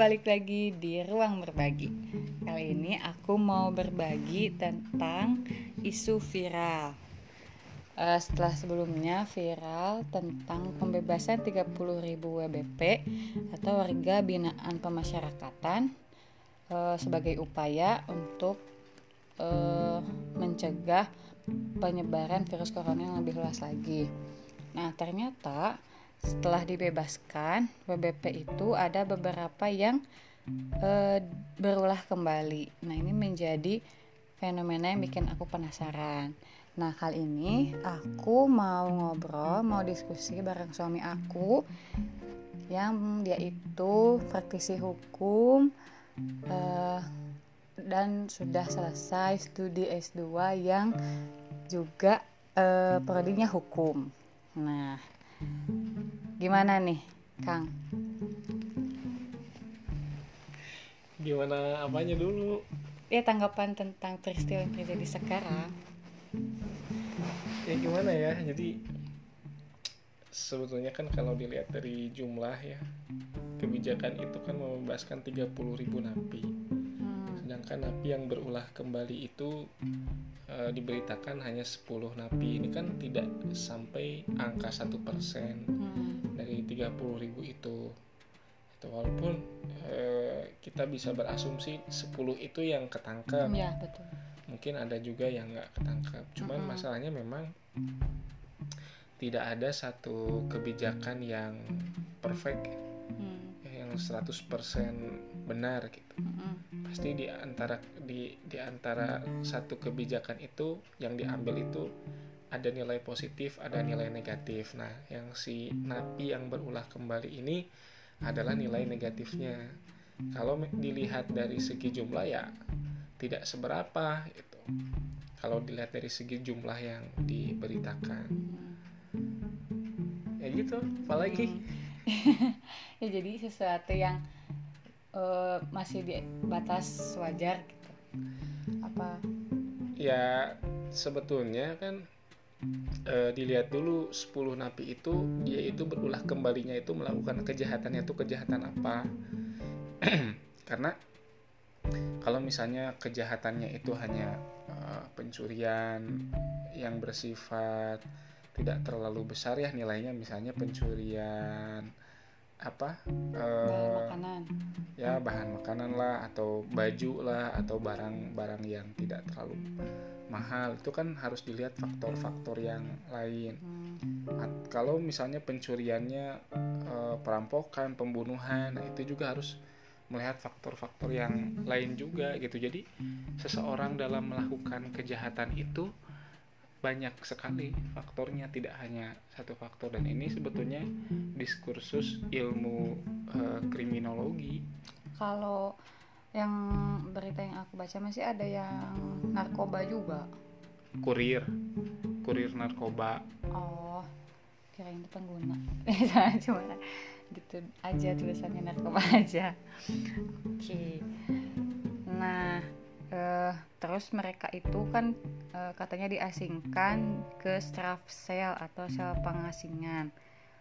balik lagi di ruang berbagi. Kali ini aku mau berbagi tentang isu viral. Uh, setelah sebelumnya viral tentang pembebasan 30.000 WBP atau warga binaan pemasyarakatan uh, sebagai upaya untuk uh, mencegah penyebaran virus corona yang lebih luas lagi. Nah, ternyata setelah dibebaskan WBP itu ada beberapa yang e, berulah kembali. Nah ini menjadi fenomena yang bikin aku penasaran. Nah kali ini aku mau ngobrol, mau diskusi bareng suami aku yang dia itu praktisi hukum uh, dan sudah selesai studi S2 yang juga uh, prodinya hukum. Nah, Gimana nih, Kang? Gimana apanya dulu? Ya tanggapan tentang peristiwa yang terjadi sekarang. Ya gimana ya? Jadi sebetulnya kan kalau dilihat dari jumlah ya kebijakan itu kan membebaskan 30 ribu napi. Sedangkan napi yang berulah kembali itu e, diberitakan hanya 10 napi. Ini kan tidak sampai angka satu persen hmm. dari 30 ribu itu. Itu walaupun eh, kita bisa berasumsi 10 itu yang ketangkep. Ya betul. Mungkin ada juga yang nggak ketangkep. Cuman mm -hmm. masalahnya memang tidak ada satu kebijakan yang perfect mm. yang 100% benar gitu. Mm pasti di antara di di antara satu kebijakan itu yang diambil itu ada nilai positif, ada nilai negatif. Nah, yang si napi yang berulah kembali ini adalah nilai negatifnya. Kalau dilihat dari segi jumlah ya tidak seberapa itu. Kalau dilihat dari segi jumlah yang diberitakan. Ya gitu, apalagi ya jadi sesuatu yang uh, masih di batas wajar gitu. Apa? Ya sebetulnya kan e, dilihat dulu 10 napi itu dia itu berulah kembalinya itu melakukan kejahatannya itu kejahatan apa karena kalau misalnya kejahatannya itu hanya e, pencurian yang bersifat tidak terlalu besar ya nilainya misalnya pencurian apa bahan makanan. ya bahan makanan lah atau baju lah atau barang-barang yang tidak terlalu mahal. Itu kan harus dilihat faktor-faktor yang lain. Hmm. kalau misalnya pencuriannya e, perampokan pembunuhan nah itu juga harus melihat faktor-faktor yang lain juga gitu. Jadi seseorang dalam melakukan kejahatan itu banyak sekali faktornya tidak hanya satu faktor. Dan ini sebetulnya diskursus ilmu uh, kriminologi. Kalau yang berita yang aku baca masih ada yang narkoba juga. Kurir kurir narkoba. Oh kirain itu pengguna. Cuma gitu aja tulisannya narkoba aja. Oke. Okay. nah terus mereka itu kan uh, katanya diasingkan ke straf sel atau sel pengasingan.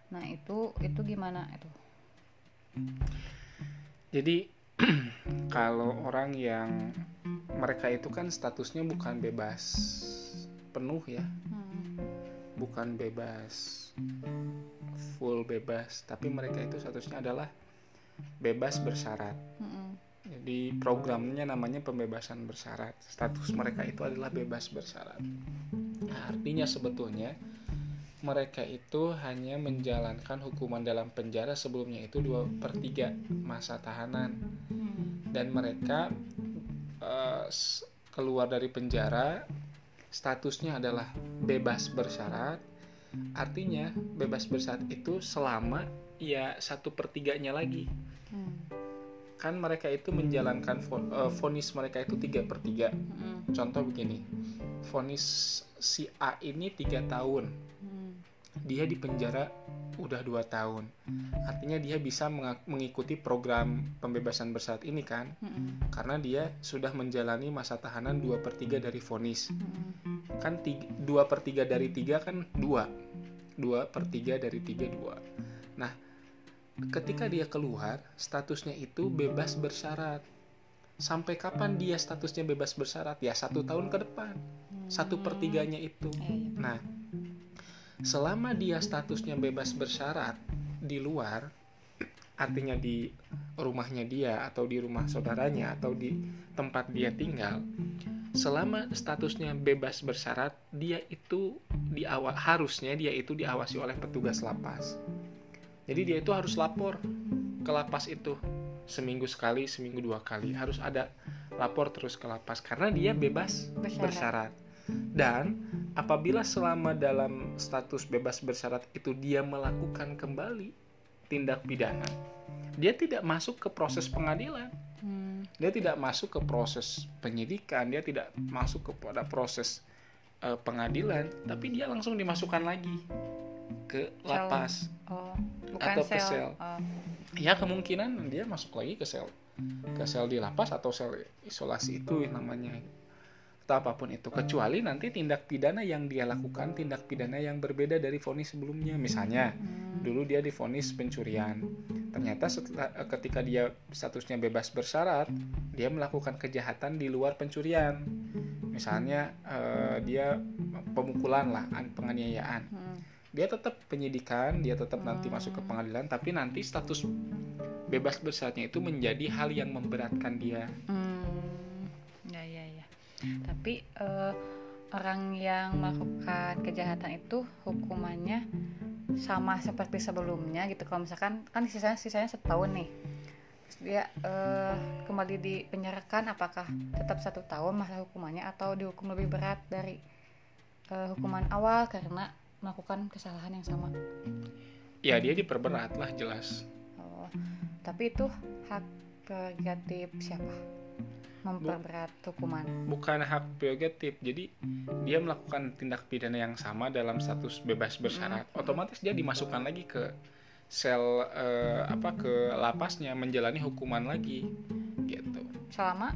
Nah itu itu gimana itu? Jadi kalau orang yang mereka itu kan statusnya bukan bebas penuh ya. Hmm. bukan bebas full bebas tapi mereka itu statusnya adalah bebas bersyarat. Hmm jadi programnya namanya pembebasan bersyarat. Status mereka itu adalah bebas bersyarat. Nah, artinya sebetulnya mereka itu hanya menjalankan hukuman dalam penjara sebelumnya itu dua per 3 masa tahanan. Dan mereka uh, keluar dari penjara statusnya adalah bebas bersyarat artinya bebas bersyarat itu selama ya satu pertiganya lagi. Hmm kan mereka itu menjalankan uh, vonis mereka itu tiga per tiga. Mm. contoh begini vonis si A ini tiga tahun. Mm. dia di penjara udah dua tahun. Artinya dia bisa mengikuti program pembebasan bersyarat ini kan? Mm. karena dia sudah menjalani masa tahanan dua per tiga dari vonis kan dua per tiga dari tiga kan dua. Dua per tiga dari tiga dua. Nah ketika dia keluar statusnya itu bebas bersyarat. Sampai kapan dia statusnya bebas bersyarat? Ya satu tahun ke depan. Satu pertiganya itu. Iya, iya. nah selama dia statusnya bebas bersyarat di luar artinya di rumahnya dia atau di rumah saudaranya atau di tempat dia tinggal selama statusnya bebas bersyarat dia itu diawa harusnya dia itu diawasi oleh petugas lapas jadi dia itu harus lapor ke lapas itu seminggu sekali seminggu dua kali. Harus ada lapor terus ke lapas karena dia bebas Bersyarat. bersyarat dan apabila selama dalam status bebas bersyarat itu dia melakukan kembali tindak pidana dia tidak masuk ke proses pengadilan. Hmm. dia tidak masuk ke proses penyidikan dia tidak masuk kepada proses eh, pengadilan tapi dia langsung dimasukkan lagi ke lapas. Oh, bukan Atau ke sel. sel. Oh. ya kemungkinan dia masuk lagi ke sel ke sel di lapas atau sel isolasi itu namanya atau apa pun itu kecuali nanti tindak pidana yang dia lakukan tindak pidana yang berbeda dari vonis sebelumnya misalnya dulu dia divonis pencurian ternyata setelah ketika dia statusnya bebas bersyarat dia melakukan kejahatan di luar pencurian misalnya eh, dia pemukulan lah an- penganiayaan Hmm. Dia tetap penyidikan dia tetap nanti Hmm. masuk ke pengadilan tapi nanti status bebas bersyaratnya itu menjadi hal yang memberatkan dia Hmm, ya ya ya. Tapi eh, orang yang melakukan kejahatan itu hukumannya sama seperti sebelumnya gitu. Kalau misalkan kan sisanya sisanya setahun nih, Terus dia eh, kembali dipenjarakan, apakah tetap satu tahun masa hukumannya atau dihukum lebih berat dari eh, hukuman awal karena melakukan kesalahan yang sama? ya dia diperberat lah jelas Oh, tapi itu hak prerogatif siapa? Memperberat hukuman. bukan hak prerogatif jadi dia melakukan tindak pidana yang sama dalam status bebas bersyarat Hmm. otomatis dia dimasukkan lagi ke sel eh, apa ke lapasnya menjalani hukuman lagi gitu Selama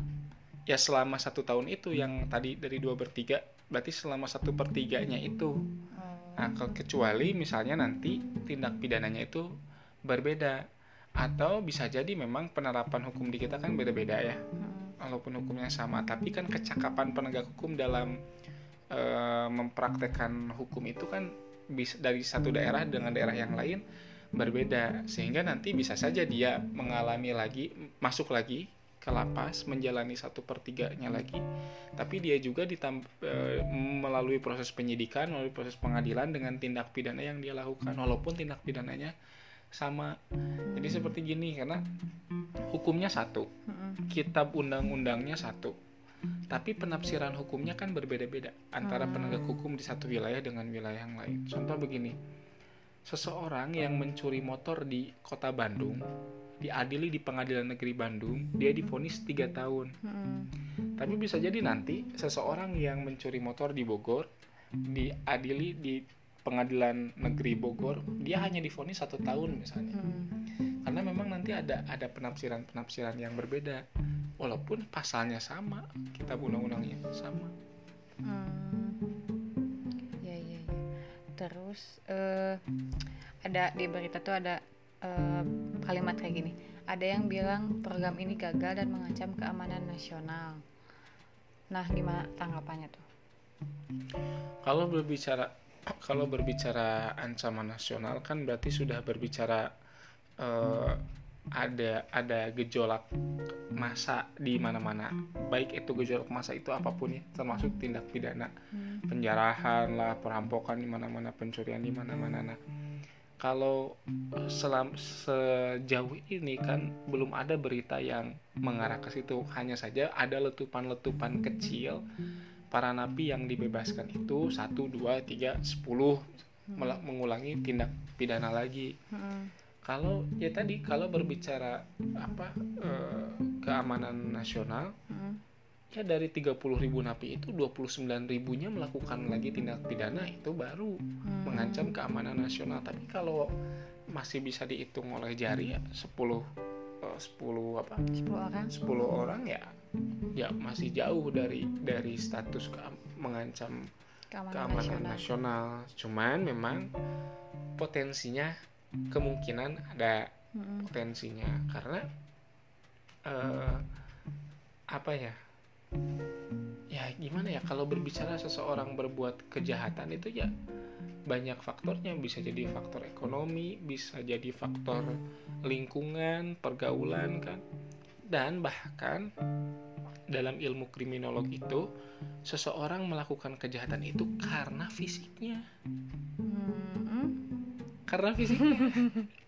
ya selama satu tahun itu yang tadi dari dua bertiga berarti selama satu pertiganya itu nah ke- kecuali misalnya nanti tindak pidananya itu berbeda atau bisa jadi memang penerapan hukum di kita kan beda-beda ya. Walaupun hukumnya sama tapi kan kecakapan penegak hukum dalam eh, mempraktekkan hukum itu kan bisa dari satu daerah dengan daerah yang lain berbeda. Sehingga nanti bisa saja dia mengalami lagi masuk lagi ke lapas menjalani satu pertiganya lagi. Tapi dia juga ditam- eh, melalui proses penyidikan melalui proses pengadilan dengan tindak pidana yang dia lakukan. Walaupun tindak pidananya sama. Jadi seperti gini karena hukumnya satu mm, kitab undang-undangnya satu. Tapi penafsiran hukumnya kan berbeda-beda antara Hmm. penegak hukum di satu wilayah dengan wilayah yang lain. Contoh begini seseorang yang mencuri motor di kota Bandung diadili di pengadilan negeri Bandung dia divonis 3 tahun mm, tapi bisa jadi nanti seseorang yang mencuri motor di Bogor diadili di pengadilan negeri Bogor dia hanya divonis satu tahun misalnya mm. karena memang nanti ada ada penafsiran penafsiran yang berbeda walaupun pasalnya sama kitab undang-undangnya sama Hmm. Ya ya ya. Terus eh, ada di berita tuh ada eh, kalimat kayak gini. Ada yang bilang program ini gagal dan mengancam keamanan nasional. Nah, gimana tanggapannya tuh? kalau berbicara kalau berbicara ancaman nasional kan berarti sudah berbicara eh, ada ada gejolak masa di mana-mana baik itu gejolak masa itu apa pun ya termasuk tindak pidana Hmm. penjarahan lah perampokan di mana-mana pencurian di mana-mana nah kalau selam sejauh ini kan belum ada berita yang mengarah ke situ hanya saja ada letupan-letupan kecil para napi yang dibebaskan itu satu dua tiga sepuluh mengulangi tindak pidana lagi Hmm. kalau ya tadi kalau berbicara apa eh, keamanan nasional Hmm. Ya dari 30.000 ribu napi itu 29 ribunya melakukan lagi tindak pidana itu baru Hmm. mengancam keamanan nasional tapi kalau masih bisa dihitung oleh jari ya 10 eh, 10 apa 10 orang. 10 orang ya ya masih jauh dari dari status keam- mengancam Keamanan, keamanan nasional. nasional cuman memang potensinya kemungkinan ada Mm-mm. potensinya karena eh, apa ya ya gimana ya kalau berbicara seseorang berbuat kejahatan itu ya banyak faktornya bisa jadi faktor ekonomi bisa jadi faktor lingkungan pergaulan kan dan bahkan dalam ilmu kriminolog itu seseorang melakukan kejahatan itu karena fisiknya Mm-mm. karena fisiknya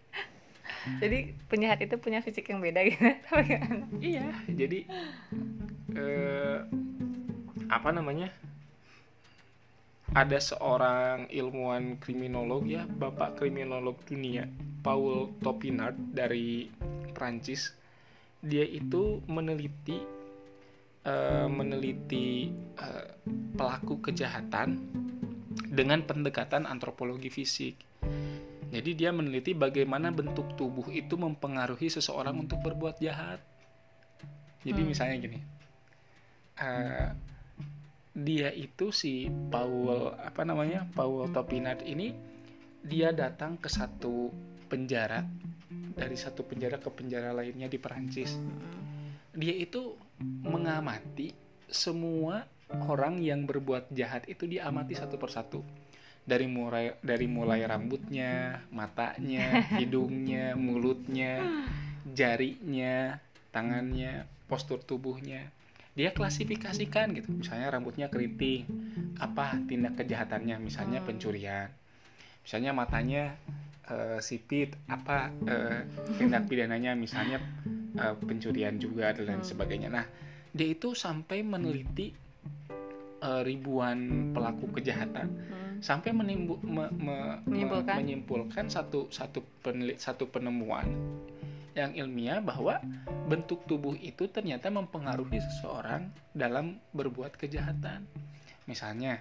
Jadi penjahat itu punya fisik yang beda gitu. Gimana? iya jadi eh, apa namanya ada seorang ilmuwan kriminolog ya bapak kriminolog dunia Paul Topinard dari Prancis dia itu meneliti eh, meneliti eh, pelaku kejahatan dengan pendekatan antropologi fisik jadi dia meneliti bagaimana bentuk tubuh itu mempengaruhi seseorang untuk berbuat jahat. Jadi Hmm. misalnya gini, eh, dia itu si Paul apa namanya Paul Topinard ini dia datang ke satu penjara dari satu penjara ke penjara lainnya di Perancis. Dia itu mengamati semua orang yang berbuat jahat itu diamati satu persatu dari mulai dari mulai rambutnya, matanya, hidungnya, mulutnya, jarinya, tangannya, postur tubuhnya. Dia klasifikasikan gitu. Misalnya rambutnya keriting, apa tindak kejahatannya? Misalnya Hmm. pencurian. Misalnya matanya eh, sipit, apa eh, tindak pidananya? Misalnya eh, pencurian juga dan lain Hmm. sebagainya. Nah, dia itu sampai meneliti eh, ribuan pelaku kejahatan Mm. sampai menimbu- me- me- me- Menyimpulkan. menyimpulkan satu satu penelit, satu penemuan yang ilmiah bahwa bentuk tubuh itu ternyata mempengaruhi seseorang dalam berbuat kejahatan. Misalnya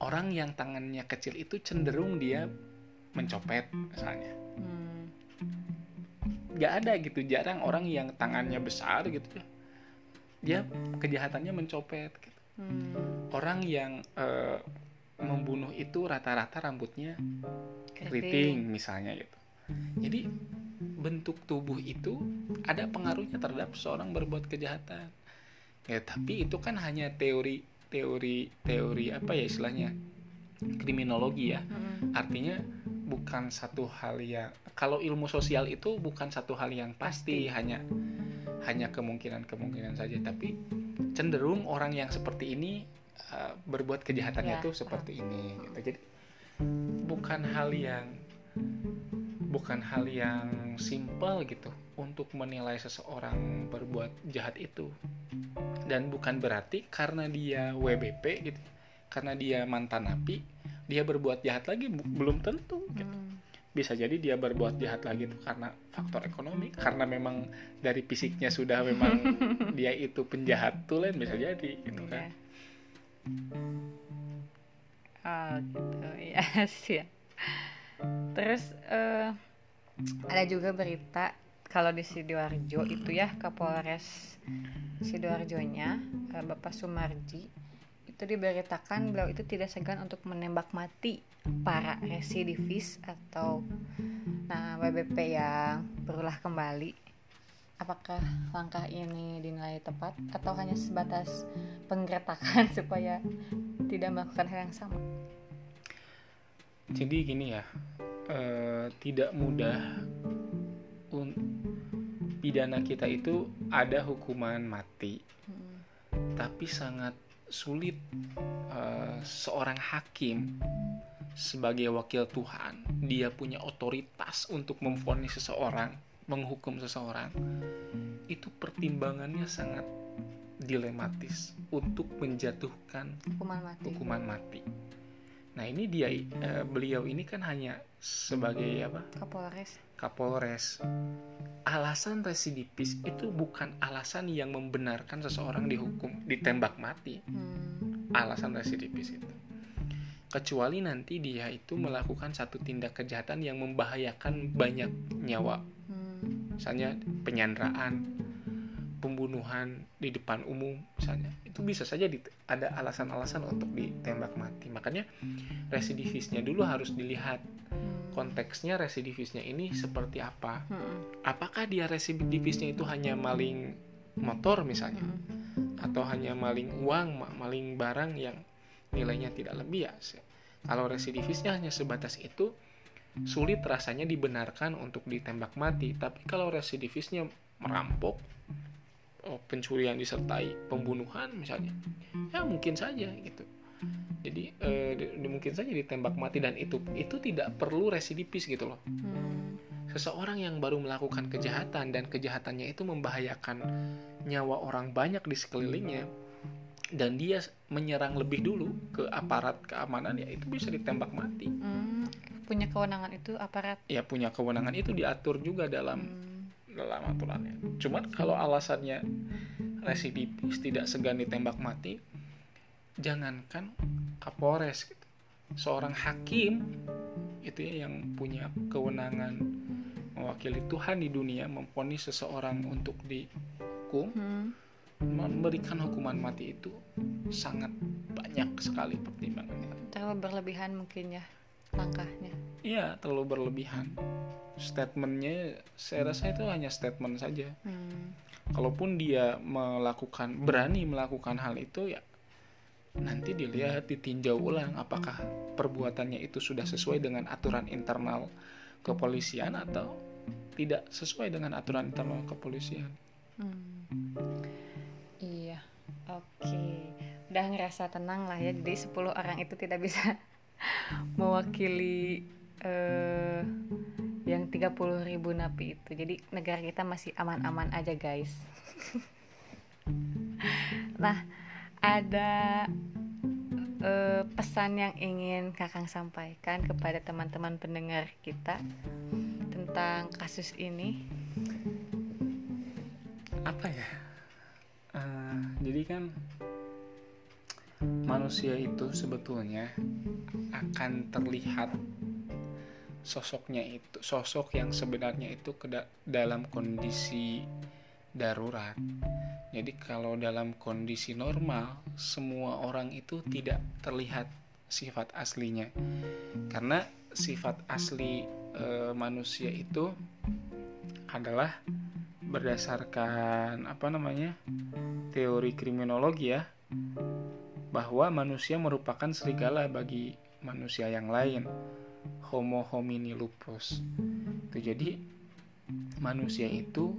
orang yang tangannya kecil itu cenderung dia mencopet misalnya. Mm. Gak ada gitu jarang orang yang tangannya besar gitu ya. Dia kejahatannya mencopet. gitu. Mm. Orang yang eh, membunuh itu rata-rata rambutnya keriting misalnya gitu. Jadi bentuk tubuh itu ada pengaruhnya terhadap seorang berbuat kejahatan. Ya, tapi itu kan hanya teori teori teori apa ya istilahnya? kriminologi ya. Artinya bukan satu hal yang kalau ilmu sosial itu bukan satu hal yang pasti, Pasti. hanya hanya kemungkinan-kemungkinan saja, tapi cenderung orang yang seperti ini uh, berbuat kejahatannya Ya, tuh seperti ini gitu. Jadi bukan hal yang bukan hal yang simpel gitu untuk menilai seseorang berbuat jahat itu. Dan bukan berarti karena dia WBP gitu, karena dia mantan napi, dia berbuat jahat lagi belum tentu gitu Mm. bisa jadi dia berbuat jahat lagi tuh karena faktor ekonomi karena memang dari fisiknya sudah memang dia itu penjahat tuh lain bisa jadi gitu Iya. kan Oh gitu ya sih. Terus eh, ada juga berita kalau di sidoarjo itu ya Kapolres sidoarjonya eh, Bapak Sumarji itu diberitakan beliau itu tidak segan untuk menembak mati para residivis atau nah WBP yang berulah kembali. Apakah langkah ini dinilai tepat atau hanya sebatas penggertakan supaya tidak melakukan hal yang sama? Jadi gini ya eh, tidak mudah un- pidana kita itu ada hukuman mati Hmm. tapi sangat sulit eh, seorang hakim sebagai wakil Tuhan dia punya otoritas untuk memvonis seseorang menghukum seseorang itu pertimbangannya sangat dilematis untuk menjatuhkan hukuman mati. hukuman mati nah ini dia eh, beliau ini kan hanya sebagai apa? Kapolres. Kapolres. Alasan residivis itu bukan alasan yang membenarkan seseorang dihukum ditembak mati. Hmm. alasan residivis itu. Kecuali nanti dia itu melakukan satu tindak kejahatan yang membahayakan banyak nyawa. Hmm. misalnya penyanderaan pembunuhan di depan umum misalnya itu bisa saja dit- ada alasan-alasan untuk ditembak mati makanya residivisnya dulu harus dilihat Hmm. konteksnya residivisnya ini seperti apa Mm-mm. apakah dia residivisnya itu hanya maling motor misalnya Mm-mm. atau hanya maling uang ma- maling barang yang nilainya tidak lebih ya kalau residivisnya hanya sebatas itu sulit rasanya dibenarkan untuk ditembak mati tapi kalau residivisnya merampok oh, pencurian disertai pembunuhan misalnya ya mungkin saja gitu jadi eh, di- di- mungkin saja ditembak mati dan itu itu tidak perlu residivis gitu loh Mm. seseorang yang baru melakukan kejahatan dan kejahatannya itu membahayakan nyawa orang banyak di sekelilingnya dan dia menyerang lebih dulu ke aparat keamanan ya itu bisa ditembak mati Mm. punya kewenangan itu aparat ya punya kewenangan itu diatur juga dalam Mm. Dalam aturannya cuman kalau alasannya residivis tidak segan ditembak mati jangankan kapolres gitu. seorang hakim itu ya yang punya kewenangan mewakili Tuhan di dunia memponis seseorang untuk dihukum Mm. memberikan hukuman mati itu sangat banyak sekali pertimbangannya terlalu berlebihan mungkin ya langkahnya iya terlalu berlebihan statementnya saya rasa itu hanya statement saja Mm. kalaupun dia melakukan berani melakukan hal itu ya nanti dilihat ditinjau ulang apakah perbuatannya itu sudah sesuai dengan aturan internal kepolisian atau tidak sesuai dengan aturan internal kepolisian Hmm. Iya, oke. Udah ngerasa tenang lah ya. Jadi 10 orang itu tidak bisa mewakili eh yang 30.000 ribu napi itu. Jadi negara kita masih aman-aman aja guys. nah, ada eh, pesan yang ingin Kakang sampaikan kepada teman-teman pendengar kita tentang kasus ini. apa ya Eh, jadi kan manusia itu sebetulnya akan terlihat sosoknya itu sosok yang sebenarnya itu ke da- dalam kondisi darurat. Jadi kalau dalam kondisi normal semua orang itu tidak terlihat sifat aslinya. Karena sifat asli eh, manusia itu adalah berdasarkan apa namanya teori kriminologi ya bahwa manusia merupakan serigala bagi manusia yang lain. Homo homini lupus. Itu jadi manusia itu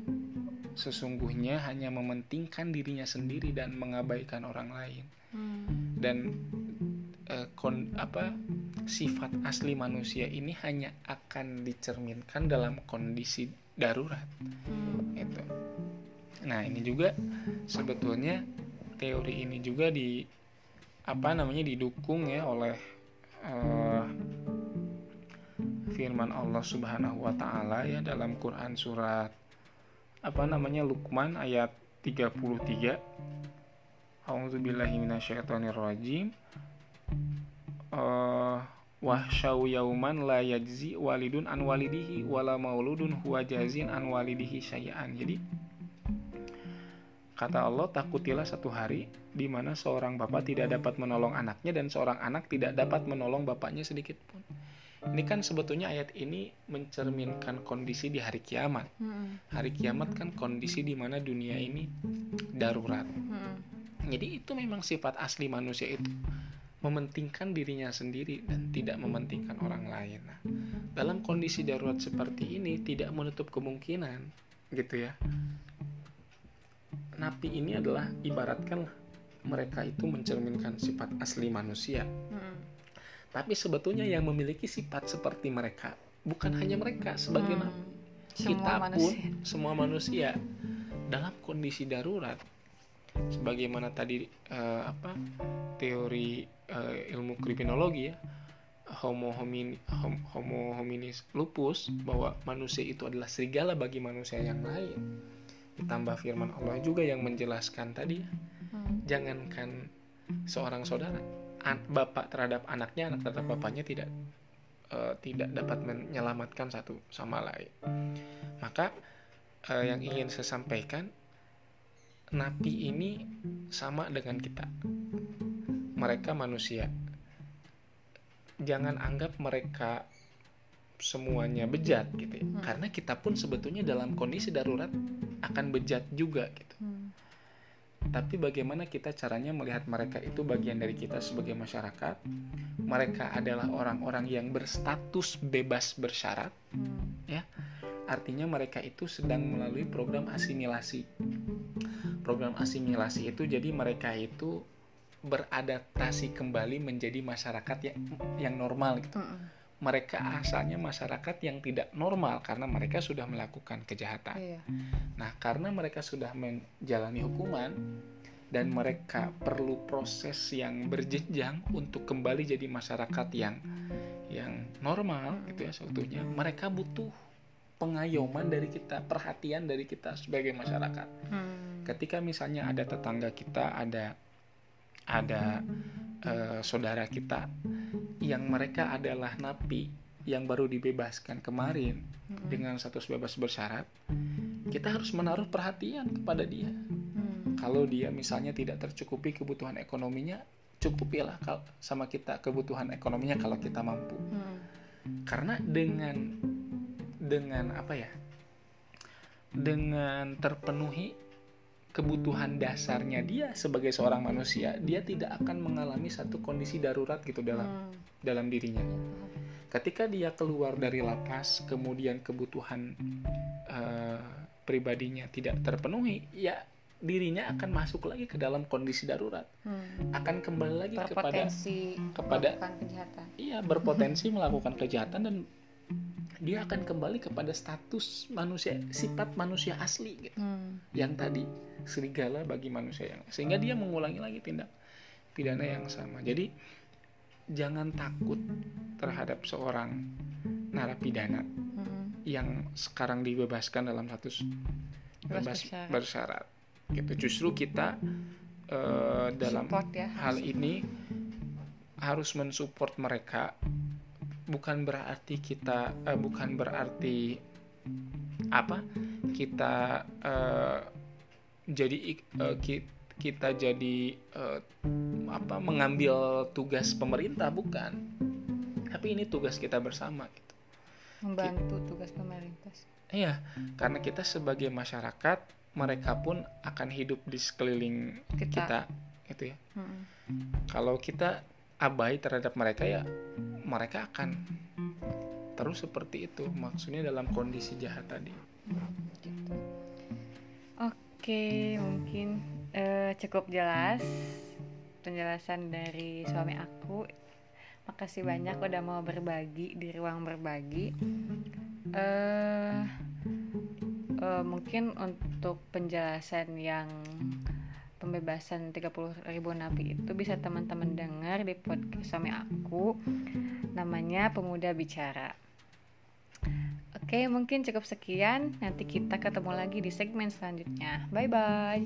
sesungguhnya hanya mementingkan dirinya sendiri dan mengabaikan orang lain. Dan eh, kon, apa sifat asli manusia ini hanya akan dicerminkan dalam kondisi darurat. Itu. Nah, ini juga sebetulnya teori ini juga di apa namanya didukung ya oleh eh, firman Allah Subhanahu wa taala ya dalam Quran surat apa namanya Luqman ayat 33 A'udzubillahi minasyaitonirrajim eh wahsyau yauman la yajzi walidun an walidihi wala mauludun huwa jazin an walidihi syai'an. Jadi kata Allah takutilah satu hari di mana seorang bapak tidak dapat menolong anaknya dan seorang anak tidak dapat menolong bapaknya sedikit pun. Ini kan sebetulnya ayat ini mencerminkan kondisi di hari kiamat. Hari kiamat kan kondisi di mana dunia ini darurat. Jadi itu memang sifat asli manusia itu mementingkan dirinya sendiri dan tidak mementingkan orang lain. Nah, dalam kondisi darurat seperti ini tidak menutup kemungkinan, gitu ya. Napi ini adalah ibaratkan mereka itu mencerminkan sifat asli manusia. Tapi sebetulnya yang memiliki sifat seperti mereka bukan hanya mereka, sebagai Hmm. kita Semua pun manusia. semua manusia dalam kondisi darurat sebagaimana tadi eh, apa teori eh, ilmu kriminologi ya homo homini hom- homo hominis lupus bahwa manusia itu adalah serigala bagi manusia yang lain ditambah firman Allah juga yang menjelaskan tadi ya, Hmm. jangankan seorang saudara an- bapak terhadap anaknya anak terhadap bapaknya tidak eh, tidak dapat menyelamatkan satu sama lain. Maka eh, yang ingin saya sampaikan napi ini sama dengan kita. Mereka manusia. Jangan anggap mereka semuanya bejat gitu ya. karena kita pun sebetulnya dalam kondisi darurat akan bejat juga gitu Hmm. tapi bagaimana kita caranya melihat mereka itu bagian dari kita sebagai masyarakat mereka adalah orang-orang yang berstatus bebas bersyarat Hmm. artinya mereka itu sedang melalui program asimilasi program asimilasi itu jadi mereka itu beradaptasi kembali menjadi masyarakat yang yang normal gitu Hmm. Mereka asalnya masyarakat yang tidak normal karena mereka sudah melakukan kejahatan. Iya. Nah, karena mereka sudah menjalani hukuman dan mereka perlu proses yang berjenjang untuk kembali jadi masyarakat yang yang normal gitu ya seutuhnya. Mereka butuh pengayoman dari kita, perhatian dari kita sebagai masyarakat. Hmm. Ketika misalnya ada tetangga kita, ada ada eh, saudara kita yang mereka adalah napi yang baru dibebaskan kemarin Hmm. dengan status bebas bersyarat, kita harus menaruh perhatian kepada dia. Hmm. Kalau dia misalnya tidak tercukupi kebutuhan ekonominya, cukupilah sama kita kebutuhan ekonominya kalau kita mampu. Hmm. Karena dengan dengan apa ya? Dengan terpenuhi kebutuhan dasarnya dia sebagai seorang manusia, dia tidak akan mengalami satu kondisi darurat gitu dalam Hmm. dalam dirinya. Ketika dia keluar dari lapas, kemudian kebutuhan eh, pribadinya tidak terpenuhi, ya dirinya akan masuk lagi ke dalam kondisi darurat, Hmm. akan kembali lagi kepada berpotensi kepada- melakukan kejahatan. iya berpotensi melakukan kejahatan dan dia akan kembali kepada status manusia sifat manusia asli gitu. Hmm. yang tadi serigala bagi manusia yang sehingga dia mengulangi lagi tindak pidana yang sama. Jadi jangan takut terhadap seorang narapidana Hmm. yang sekarang dibebaskan dalam status Bebas bersyarat. bersyarat. Gitu. Justru kita eh, dalam Support ya. hal ini harus mensupport mereka bukan berarti kita eh, bukan berarti apa kita eh, jadi ik- eh, ki- kita jadi eh, apa mengambil tugas pemerintah bukan tapi ini tugas kita bersama gitu membantu tugas pemerintah. iya karena kita sebagai masyarakat mereka pun akan hidup di sekeliling Kita. kita gitu ya Hmm. kalau kita abai terhadap mereka ya mereka akan terus seperti itu maksudnya dalam kondisi jahat tadi. Oke, mungkin eh, cukup jelas penjelasan dari suami aku. Makasih banyak udah mau berbagi di ruang berbagi. Eh, eh, mungkin untuk penjelasan yang pembebasan 30.000 napi itu bisa teman-teman dengar di podcast suami aku namanya Pemuda Bicara. Oke, mungkin cukup sekian. Nanti kita ketemu lagi di segmen selanjutnya. Bye bye.